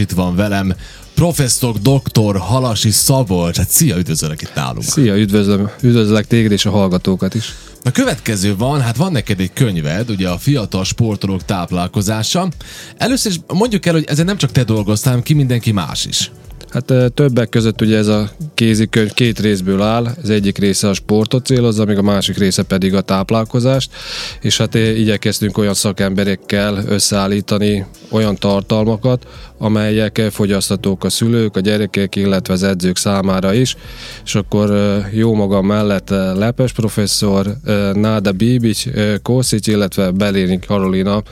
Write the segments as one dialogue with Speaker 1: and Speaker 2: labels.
Speaker 1: Itt van velem professzor doktor Halasi Szabolcs. Hát szia, üdvözöllek itt nálunk.
Speaker 2: Szia, üdvözlöm, üdvözlek téged és a hallgatókat is.
Speaker 1: A következő van, hát van neked egy könyved, ugye a fiatal sportolók táplálkozása. Először is mondjuk el, hogy ezen nem csak te dolgoztál, ki mindenki más is.
Speaker 2: Hát többek között ugye ez a kézikönyv két részből áll, az egyik része a sportot célozza, még a másik része pedig a táplálkozást, és hát igyekeztünk olyan szakemberekkel összeállítani olyan tartalmakat, amelyek fogyasztatók a szülők, a gyerekek, illetve az edzők számára is, és akkor jó magam mellett Lepes professzor, Náda Bibic, Koszic, illetve Beléni Karolina,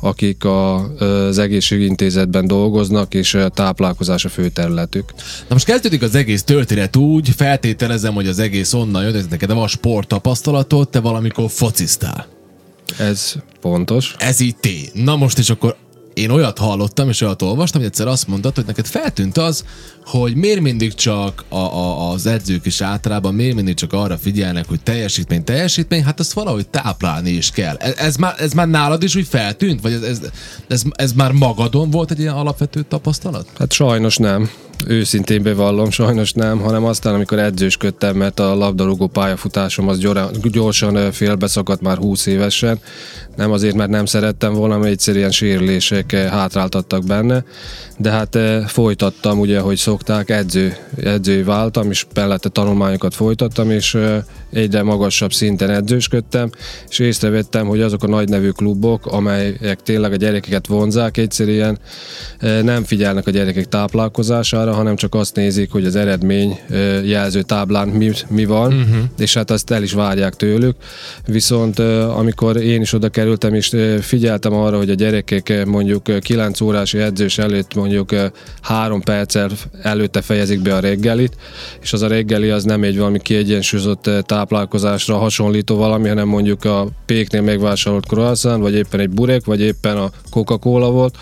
Speaker 2: akik az egészségügyintézetben dolgoznak, és táplálkozás a fő területük.
Speaker 1: Na most kezdődik az egész történet úgy, feltételezem, hogy az egész onnan jött, neked van sporttapasztalatod, te valamikor fociztál.
Speaker 2: Ez pontos.
Speaker 1: Ez így tény. Na most is akkor én olyat hallottam, és olyat olvastam, hogy egyszer azt mondtad, hogy neked feltűnt az, hogy miért mindig csak a, a, az edzők is általában miért mindig csak arra figyelnek, hogy teljesítmény, teljesítmény, hát azt valahogy táplálni is kell. Ez, ez, már, ez már nálad is úgy feltűnt? Vagy ez, ez, ez, ez már magadon volt egy ilyen alapvető tapasztalat?
Speaker 2: Hát sajnos nem őszintén bevallom, sajnos nem, hanem aztán, amikor edzősködtem, mert a labdarúgó pályafutásom az gyorsan félbeszakadt már 20 évesen, nem azért, mert nem szerettem volna, mert egyszerűen sérülések hátráltattak benne, de hát folytattam, ugye, hogy szokták, edző, edzői váltam, és mellette tanulmányokat folytattam, és egyre magasabb szinten edzősködtem, és észrevettem, hogy azok a nagy nevű klubok, amelyek tényleg a gyerekeket vonzák, egyszerűen nem figyelnek a gyerekek táplálkozására, hanem csak azt nézik, hogy az eredmény jelző táblán mi, mi van, uh-huh. és hát azt el is várják tőlük. Viszont amikor én is oda kerültem, és figyeltem arra, hogy a gyerekek mondjuk 9 órás edzés előtt mondjuk 3 perccel előtte fejezik be a reggelit, és az a reggeli az nem egy valami kiegyensúlyozott táplálkozásra hasonlító valami, hanem mondjuk a péknél megvásárolt croissant, vagy éppen egy burek, vagy éppen a Coca-Cola volt,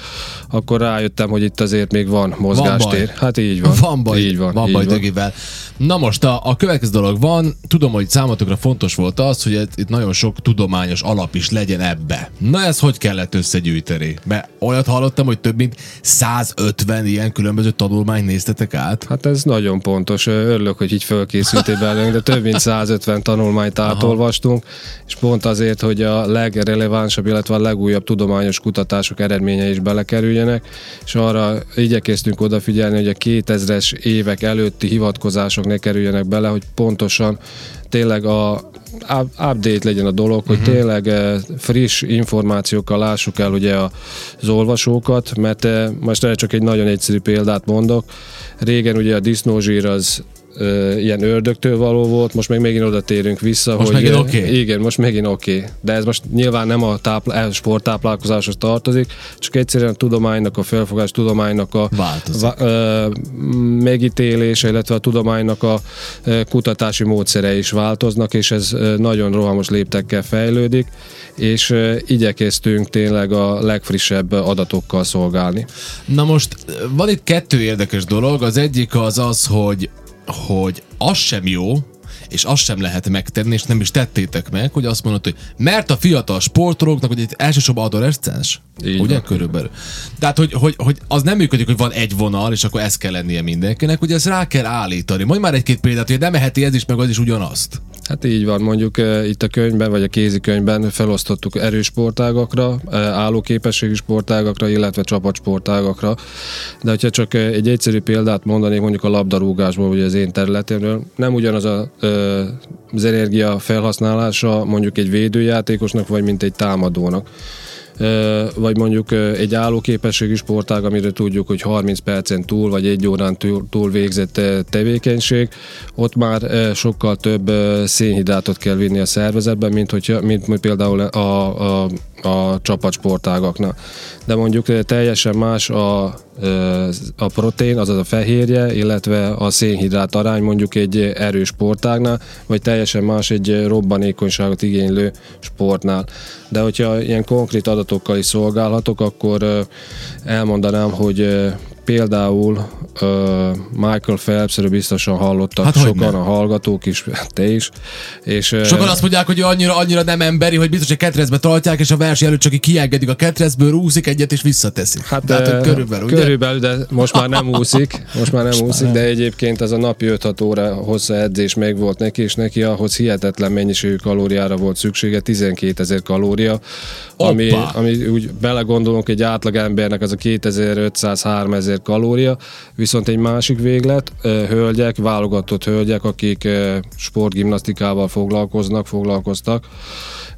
Speaker 2: akkor rájöttem, hogy itt azért még van mozgástér.
Speaker 1: Van
Speaker 2: Hát így van.
Speaker 1: Van baj,
Speaker 2: így van,
Speaker 1: van
Speaker 2: így
Speaker 1: baj
Speaker 2: van.
Speaker 1: dögivel. Na most a, a következő dolog van, tudom, hogy számotokra fontos volt az, hogy itt nagyon sok tudományos alap is legyen ebbe. Na ez hogy kellett összegyűjteni? Mert olyat hallottam, hogy több mint 150 ilyen különböző tanulmányt néztetek át.
Speaker 2: Hát ez nagyon pontos. Örülök, hogy így fölkészültél belőlünk, de több mint 150 tanulmányt átolvastunk, és pont azért, hogy a legrelevánsabb, illetve a legújabb tudományos kutatások eredményei is belekerüljenek, és arra igyekeztünk odafigyelni, hogy a 2000-es évek előtti hivatkozások ne kerüljenek bele, hogy pontosan tényleg a update legyen a dolog, hogy uh-huh. tényleg eh, friss információkkal lássuk el ugye az olvasókat, mert eh, most erre csak egy nagyon egyszerű példát mondok. Régen ugye a disznózsír az ilyen ördögtől való volt, most meg megint oda térünk vissza,
Speaker 1: most
Speaker 2: hogy
Speaker 1: megint okay.
Speaker 2: igen, most megint oké. Okay. De ez most nyilván nem a tápl- sporttáplálkozáshoz tartozik, csak egyszerűen a tudománynak a felfogás, tudománynak a
Speaker 1: va-
Speaker 2: ö, megítélése, illetve a tudománynak a kutatási módszere is változnak, és ez nagyon rohamos léptekkel fejlődik, és igyekeztünk tényleg a legfrissebb adatokkal szolgálni.
Speaker 1: Na most van itt kettő érdekes dolog, az egyik az az, hogy hogy az sem jó, és azt sem lehet megtenni, és nem is tettétek meg, hogy azt mondod, hogy mert a fiatal sportolóknak, hogy itt elsősorban adoleszcens,
Speaker 2: Így
Speaker 1: ugye
Speaker 2: van.
Speaker 1: körülbelül. Tehát, hogy, hogy, hogy, az nem működik, hogy van egy vonal, és akkor ez kell lennie mindenkinek, ugye ezt rá kell állítani. Mondj már egy-két példát, hogy nem eheti ez is, meg az is ugyanazt.
Speaker 2: Hát így van, mondjuk uh, itt a könyvben, vagy a kézikönyvben felosztottuk erős sportágakra, uh, állóképességi sportágakra, illetve csapatsportágakra. De hogyha csak uh, egy egyszerű példát mondanék mondjuk a labdarúgásból, vagy az én területemről, nem ugyanaz a, uh, az energia felhasználása mondjuk egy védőjátékosnak, vagy mint egy támadónak vagy mondjuk egy állóképességi sportág, amire tudjuk, hogy 30 percen túl, vagy egy órán túl, túl végzett tevékenység, ott már sokkal több szénhidrátot kell vinni a szervezetben, mint, hogyha, mint például a, a, a csapatsportágaknak. De mondjuk teljesen más a, a protein, azaz a fehérje, illetve a szénhidrát arány mondjuk egy erős sportágnál, vagy teljesen más egy robbanékonyságot igénylő sportnál. De hogyha ilyen konkrét adatokkal is szolgálhatok, akkor elmondanám, hogy például Michael Phelpsről biztosan hallottak
Speaker 1: Hát
Speaker 2: sokan, a hallgatók is, te is. És,
Speaker 1: Sokan azt mondják, hogy ő annyira, annyira nem emberi, hogy biztos, hogy ketrezbe tartják, és a verseny előtt csak így kiengedik a ketrezből, úszik egyet, és visszateszi.
Speaker 2: Hát
Speaker 1: Tehát, hogy körülbelül, ugye?
Speaker 2: körülbelül, de most már nem úszik, most már nem úszik, de egyébként ez a napi 5-6 óra hosszú edzés meg volt neki, és neki ahhoz hihetetlen mennyiségű kalóriára volt szüksége, 12 ezer kalória, ami, ami úgy belegondolunk, egy átlag embernek az a 2500-3000 kalória, viszont egy másik véglet, hölgyek, válogatott hölgyek, akik sportgimnasztikával foglalkoznak, foglalkoztak,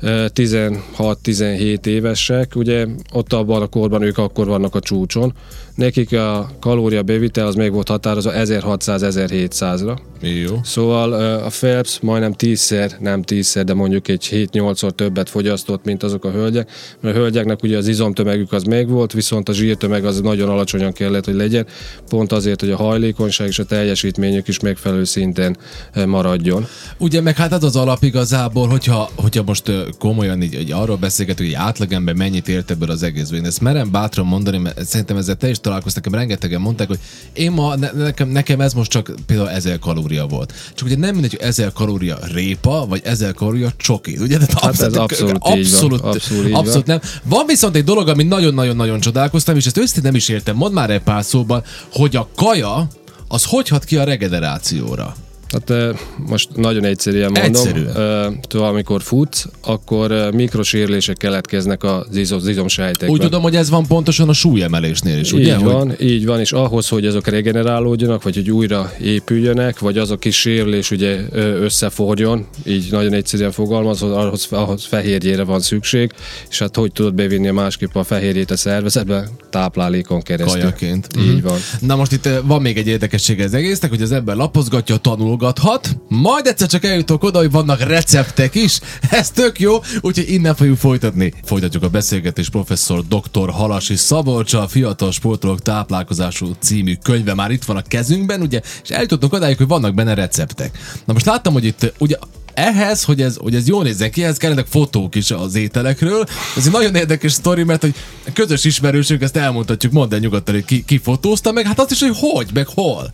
Speaker 2: ö, 16-17 évesek, ugye ott abban a korban ők akkor vannak a csúcson, nekik a kalória bevitel az még volt határozva 1600-1700-ra.
Speaker 1: Jó.
Speaker 2: Szóval a Phelps majdnem tízszer, nem tízszer, de mondjuk egy 7-8-szor többet fogyasztott, mint azok a hölgyek, mert a hölgyeknek ugye az izomtömegük az meg volt, viszont a zsírtömeg az nagyon alacsonyan kellett, hogy legyen, pont azért, hogy a hajlékonyság és a teljesítményük is megfelelő szinten ö, maradjon.
Speaker 1: Ugye meg hát az az alap igazából, hogyha, hogyha most komolyan így, így arról beszélgetünk, hogy átlagember mennyit ért ebből az egészből. Én ezt merem bátran mondani, mert szerintem ezzel te is találkoztak, nekem rengetegen mondták, hogy én ma, ne, nekem, nekem ez most csak például 1000 kalória volt. Csak ugye nem mindegy, hogy 1000 kalória répa, vagy 1000 kalória csoki. Ugye? Tehát
Speaker 2: Hát ez abszolút így van.
Speaker 1: abszolút,
Speaker 2: Abszolút van.
Speaker 1: abszolút nem. Van viszont egy dolog, ami nagyon-nagyon-nagyon csodálkoztam, és ezt őszintén nem is értem. Mondd már egy pár szóban, hogy a kaja az hogy hat ki a regenerációra?
Speaker 2: Hát ö, most nagyon egyszerűen mondom.
Speaker 1: Egyszerűen.
Speaker 2: Amikor futsz, akkor ö, mikrosérülések keletkeznek az izom, az izomsejtekben.
Speaker 1: Úgy tudom, hogy ez van pontosan a súlyemelésnél is, ugye?
Speaker 2: Így
Speaker 1: Hogy-
Speaker 2: van, így van, és ahhoz, hogy azok regenerálódjanak, vagy hogy újra épüljenek, vagy az a kis sérülés ugye összeforjon, így nagyon egyszerűen fogalmazva, ahhoz, ahhoz fehérjére van szükség, és hát hogy tudod bevinni a másképp a fehérjét a szervezetbe? Táplálékon keresztül.
Speaker 1: Kajaként.
Speaker 2: Így
Speaker 1: Mhm.
Speaker 2: van.
Speaker 1: Na most itt van még egy érdekessége az egésznek, hogy az ember lapozgatja, tanulgathat, majd egyszer csak eljutok oda, hogy vannak receptek is, ez tök jó, úgyhogy innen fogjuk folytatni. Folytatjuk a beszélgetés professzor dr. Halasi Szabolcsa, a Fiatal Sportolók Táplálkozású című könyve már itt van a kezünkben, ugye, és eljutottunk odáig, hogy vannak benne receptek. Na most láttam, hogy itt ugye ehhez, hogy ez, hogy ez jól nézzen ki, ehhez kellenek fotók is az ételekről. Ez egy nagyon érdekes sztori, mert hogy közös ismerősünk, ezt elmondhatjuk, mondd el nyugodtan, hogy ki, ki fotózta meg, hát azt is, hogy hogy, meg hol.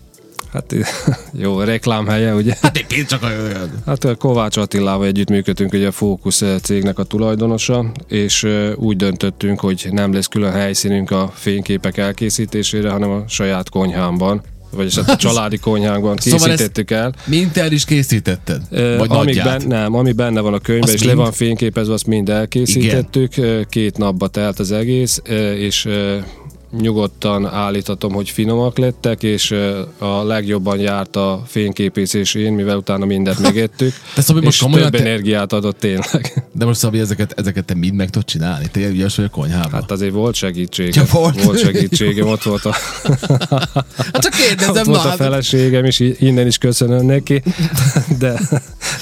Speaker 2: Hát jó, reklámhelye, ugye?
Speaker 1: Hát épp csak a...
Speaker 2: Hát a Kovács Attilával együttműködtünk, ugye a Fókusz cégnek a tulajdonosa, és úgy döntöttünk, hogy nem lesz külön helyszínünk a fényképek elkészítésére, hanem a saját konyhámban, vagyis hát a családi konyhánkban
Speaker 1: Szóval
Speaker 2: készítettük el.
Speaker 1: Mint el is készítetted? Vagy
Speaker 2: ami,
Speaker 1: nagyját?
Speaker 2: ben, nem, ami benne van a könyvben, és le
Speaker 1: mind?
Speaker 2: van fényképezve, azt mind elkészítettük. Ö, Két napba telt az egész, és nyugodtan állíthatom, hogy finomak lettek, és a legjobban járt a fényképészés én, mivel utána mindent megettük.
Speaker 1: Te Szabi, most
Speaker 2: és több
Speaker 1: te-
Speaker 2: energiát adott tényleg.
Speaker 1: De most Szabi, ezeket, ezeket te mind meg tudod csinálni? Te ügyes vagy a konyhában?
Speaker 2: Hát azért volt segítség.
Speaker 1: Ja, volt.
Speaker 2: volt segítségem, ott volt a,
Speaker 1: hát csak
Speaker 2: ott
Speaker 1: kérdezem,
Speaker 2: volt
Speaker 1: na,
Speaker 2: a feleségem í- innen is köszönöm neki, de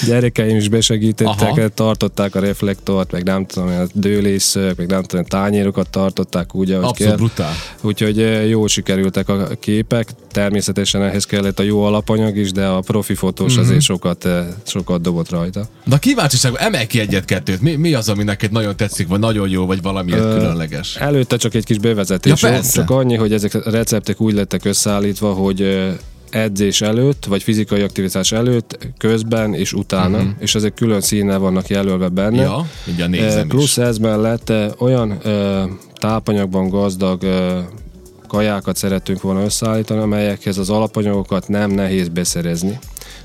Speaker 2: gyerekeim is besegítettek,
Speaker 1: Aha.
Speaker 2: tartották a reflektort, meg nem tudom, a dőlészök, meg nem tudom, tányérokat tartották úgy, ahogy
Speaker 1: Abszolút
Speaker 2: kell.
Speaker 1: brutál.
Speaker 2: Úgyhogy eh, jól sikerültek a képek, természetesen ehhez kellett a jó alapanyag is, de a profi fotós
Speaker 1: Mhm.
Speaker 2: mm-hmm. azért sokat, eh, sokat dobott rajta.
Speaker 1: De a kíváncsiság, emelj ki egyet-kettőt. Mi, mi az, ami neked nagyon tetszik, vagy nagyon jó, vagy valami uh, különleges?
Speaker 2: Előtte csak egy kis bevezetés
Speaker 1: Ja, persze.
Speaker 2: csak annyi, hogy ezek a receptek úgy lettek összeállítva, hogy ö, edzés előtt, vagy fizikai aktivitás előtt, közben és utána, uh-huh. és ezek külön színnel vannak jelölve benne.
Speaker 1: Ja,
Speaker 2: Eh,
Speaker 1: nézem
Speaker 2: Plusz
Speaker 1: is.
Speaker 2: ez mellett eh, olyan ö, tápanyagban gazdag ö, kajákat szerettünk volna összeállítani, amelyekhez az alapanyagokat nem nehéz beszerezni.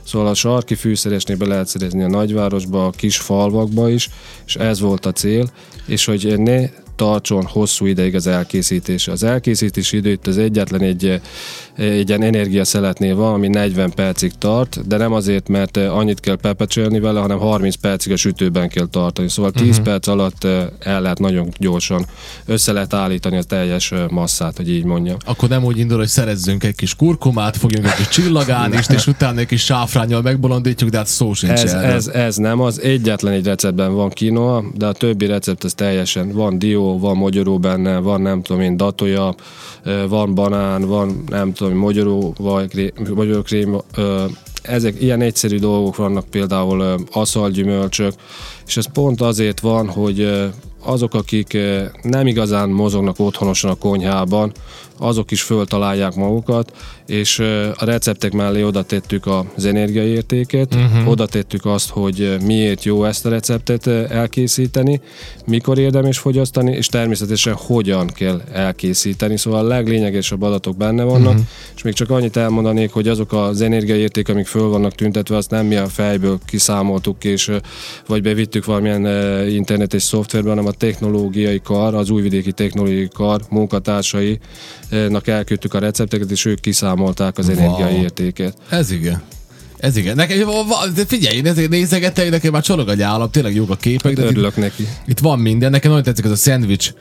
Speaker 2: Szóval a sarki fűszeresnél be lehet szerezni a nagyvárosba, a kis falvakba is, és ez volt a cél, és hogy ne tartson hosszú ideig az elkészítés. Az elkészítési idő itt az egyetlen egy, eh, egy ilyen energiaszeletnél van, ami 40 percig tart, de nem azért, mert annyit kell pepecselni vele, hanem 30 percig a sütőben kell tartani. Szóval 10 uh-huh. perc alatt el lehet nagyon gyorsan, össze lehet állítani a teljes masszát, hogy így mondjam.
Speaker 1: Akkor nem úgy indul, hogy szerezzünk egy kis kurkumát, fogjunk egy kis csillagánist, és utána egy kis sáfrányjal megbolondítjuk, de hát szó sincs
Speaker 2: Ez,
Speaker 1: erről.
Speaker 2: ez, ez nem az, egyetlen egy receptben van quinoa, de a többi recept az teljesen, van dió, van mogyoró benne, van nem tudom én datoja, van banán, van nem tudom, mogyoró, vagy krém, mogyorókrém, ö, ezek ilyen egyszerű dolgok vannak, például aszalgyümölcsök, és ez pont azért van, hogy azok, akik nem igazán mozognak otthonosan a konyhában, azok is föltalálják magukat, és a receptek mellé oda tettük az energiaértéket, uh-huh. oda tettük azt, hogy miért jó ezt a receptet elkészíteni, mikor érdemes fogyasztani, és természetesen hogyan kell elkészíteni. Szóval a leglényegesebb adatok benne vannak, uh-huh. és még csak annyit elmondanék, hogy azok az energiaérték, amik föl vannak tüntetve, azt nem mi a fejből kiszámoltuk, és vagy bevittük valamilyen internetes szoftverben, hanem a technológiai kar, az újvidéki technológiai kar munkatársainak elküldtük a recepteket, és ők kiszámolták az wow. energiaértéket.
Speaker 1: Ez igen. Ez igen. Nekem, figyelj, én ezért nézegettem, nekem már csorog a nyálam, tényleg jók a képek.
Speaker 2: De Örülök itt, neki.
Speaker 1: Itt van minden. Nekem nagyon tetszik ez a szendvics,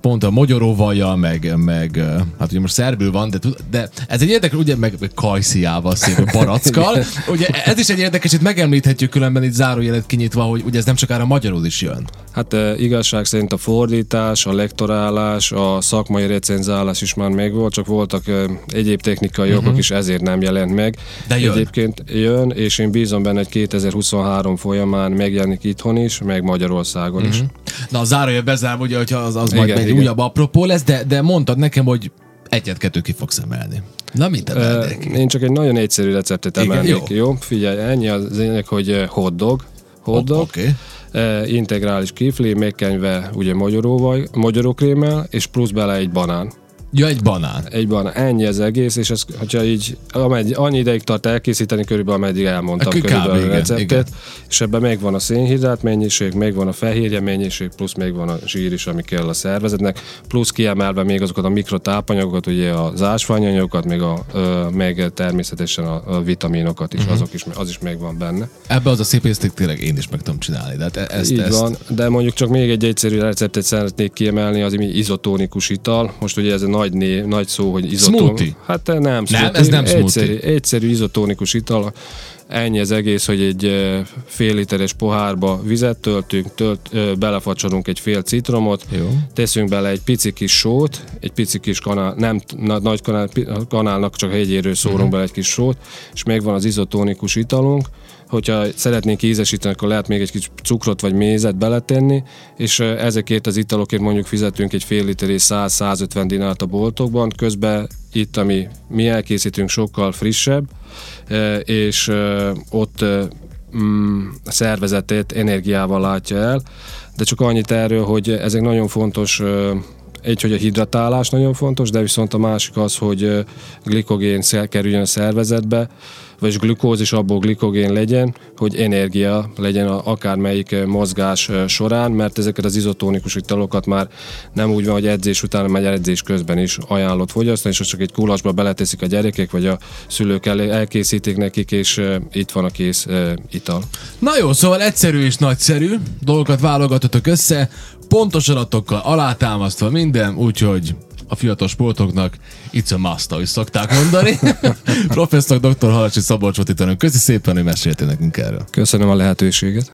Speaker 1: pont a magyaróvaja, meg, meg hát ugye most szerbül van, de, de ez egy érdekes, ugye meg, meg kajsziával, szép barackkal. ugye ez is egy érdekes, itt megemlíthetjük különben itt zárójelet kinyitva, hogy ugye ez nem sokára magyarul is jön.
Speaker 2: Hát igazság szerint a fordítás, a lektorálás, a szakmai recenzálás is már megvolt, csak voltak egyéb technikai uh-huh. jogok is, ezért nem jelent meg.
Speaker 1: De jön.
Speaker 2: Egyébként jön, és én bízom benne, hogy 2023 folyamán megjelenik itthon is, meg Magyarországon uh-huh. is. Mhm.
Speaker 1: Na a zárójel bezár, ugye, hogyha az, az igen, majd egy igen. újabb apropó lesz, de, de mondtad nekem, hogy egyet-kettő ki fogsz emelni. Na, mit emelnék?
Speaker 2: Én csak egy nagyon egyszerű receptet emelnék, jó? jó? Figyelj, ennyi az lényeg, hogy hotdog, hotdog, oh, okay. Integrális kifli, megkenyve ugye magyaróval, magyarókrémmel, és plusz bele egy banán.
Speaker 1: Ja, egy banán.
Speaker 2: Egy banán. Ennyi az egész, és ez, hogyha így amegy, annyi ideig tart elkészíteni, körülbelül ameddig elmondtam a körülbelül igen, a receptet, igen. és ebben megvan a szénhidrát mennyiség, megvan a fehérje mennyiség, plusz megvan a zsír is, ami kell a szervezetnek, plusz kiemelve még azokat a mikrotápanyagokat, ugye az ásványanyagokat, még, a, meg természetesen a, vitaminokat is, uh-huh. azok is, az is megvan benne.
Speaker 1: Ebbe az a szép észték tényleg én is meg tudom csinálni. De hát e- ezt,
Speaker 2: Így ezt... van, de mondjuk csak még egy egyszerű receptet szeretnék kiemelni, az izotónikus ital. Most ugye ez a nagy nagy, név, nagy szó, hogy
Speaker 1: izotón. Smoothie?
Speaker 2: Hát nem, nem
Speaker 1: smoothie. ez nem
Speaker 2: egyszerű, smoothie. Egyszerű izotónikus ital. Ennyi az egész, hogy egy fél literes pohárba vizet töltünk, tölt, belefacsolunk egy fél citromot, Jó. teszünk bele egy pici kis sót, egy pici kis kanál, nem nagy kanál, kanálnak csak hegyéről szórunk uh-huh. bele egy kis sót, és megvan az izotónikus italunk, hogyha szeretnénk ízesíteni, akkor lehet még egy kis cukrot vagy mézet beletenni, és ezekért az italokért mondjuk fizetünk egy fél liter és 100-150 dinárt a boltokban, közben itt, ami mi elkészítünk, sokkal frissebb, és ott mm, szervezetét energiával látja el, de csak annyit erről, hogy ezek nagyon fontos egy, hogy a hidratálás nagyon fontos, de viszont a másik az, hogy glikogén kerüljön a szervezetbe, vagy glükózis, abból glikogén legyen, hogy energia legyen a, akármelyik mozgás során, mert ezeket az izotónikus italokat már nem úgy van, hogy edzés után, hanem edzés közben is ajánlott fogyasztani, és csak egy kulasba beleteszik a gyerekek, vagy a szülők el, elkészítik nekik, és itt van a kész ital.
Speaker 1: Na jó, szóval egyszerű és nagyszerű dolgokat válogatotok össze, pontos adatokkal alátámasztva minden, úgyhogy a fiatal sportoknak it's a must, ahogy szokták mondani. Professzor dr. Halacsi Szabolcs volt itt Köszi szépen, hogy meséltél nekünk erről.
Speaker 2: Köszönöm a lehetőséget.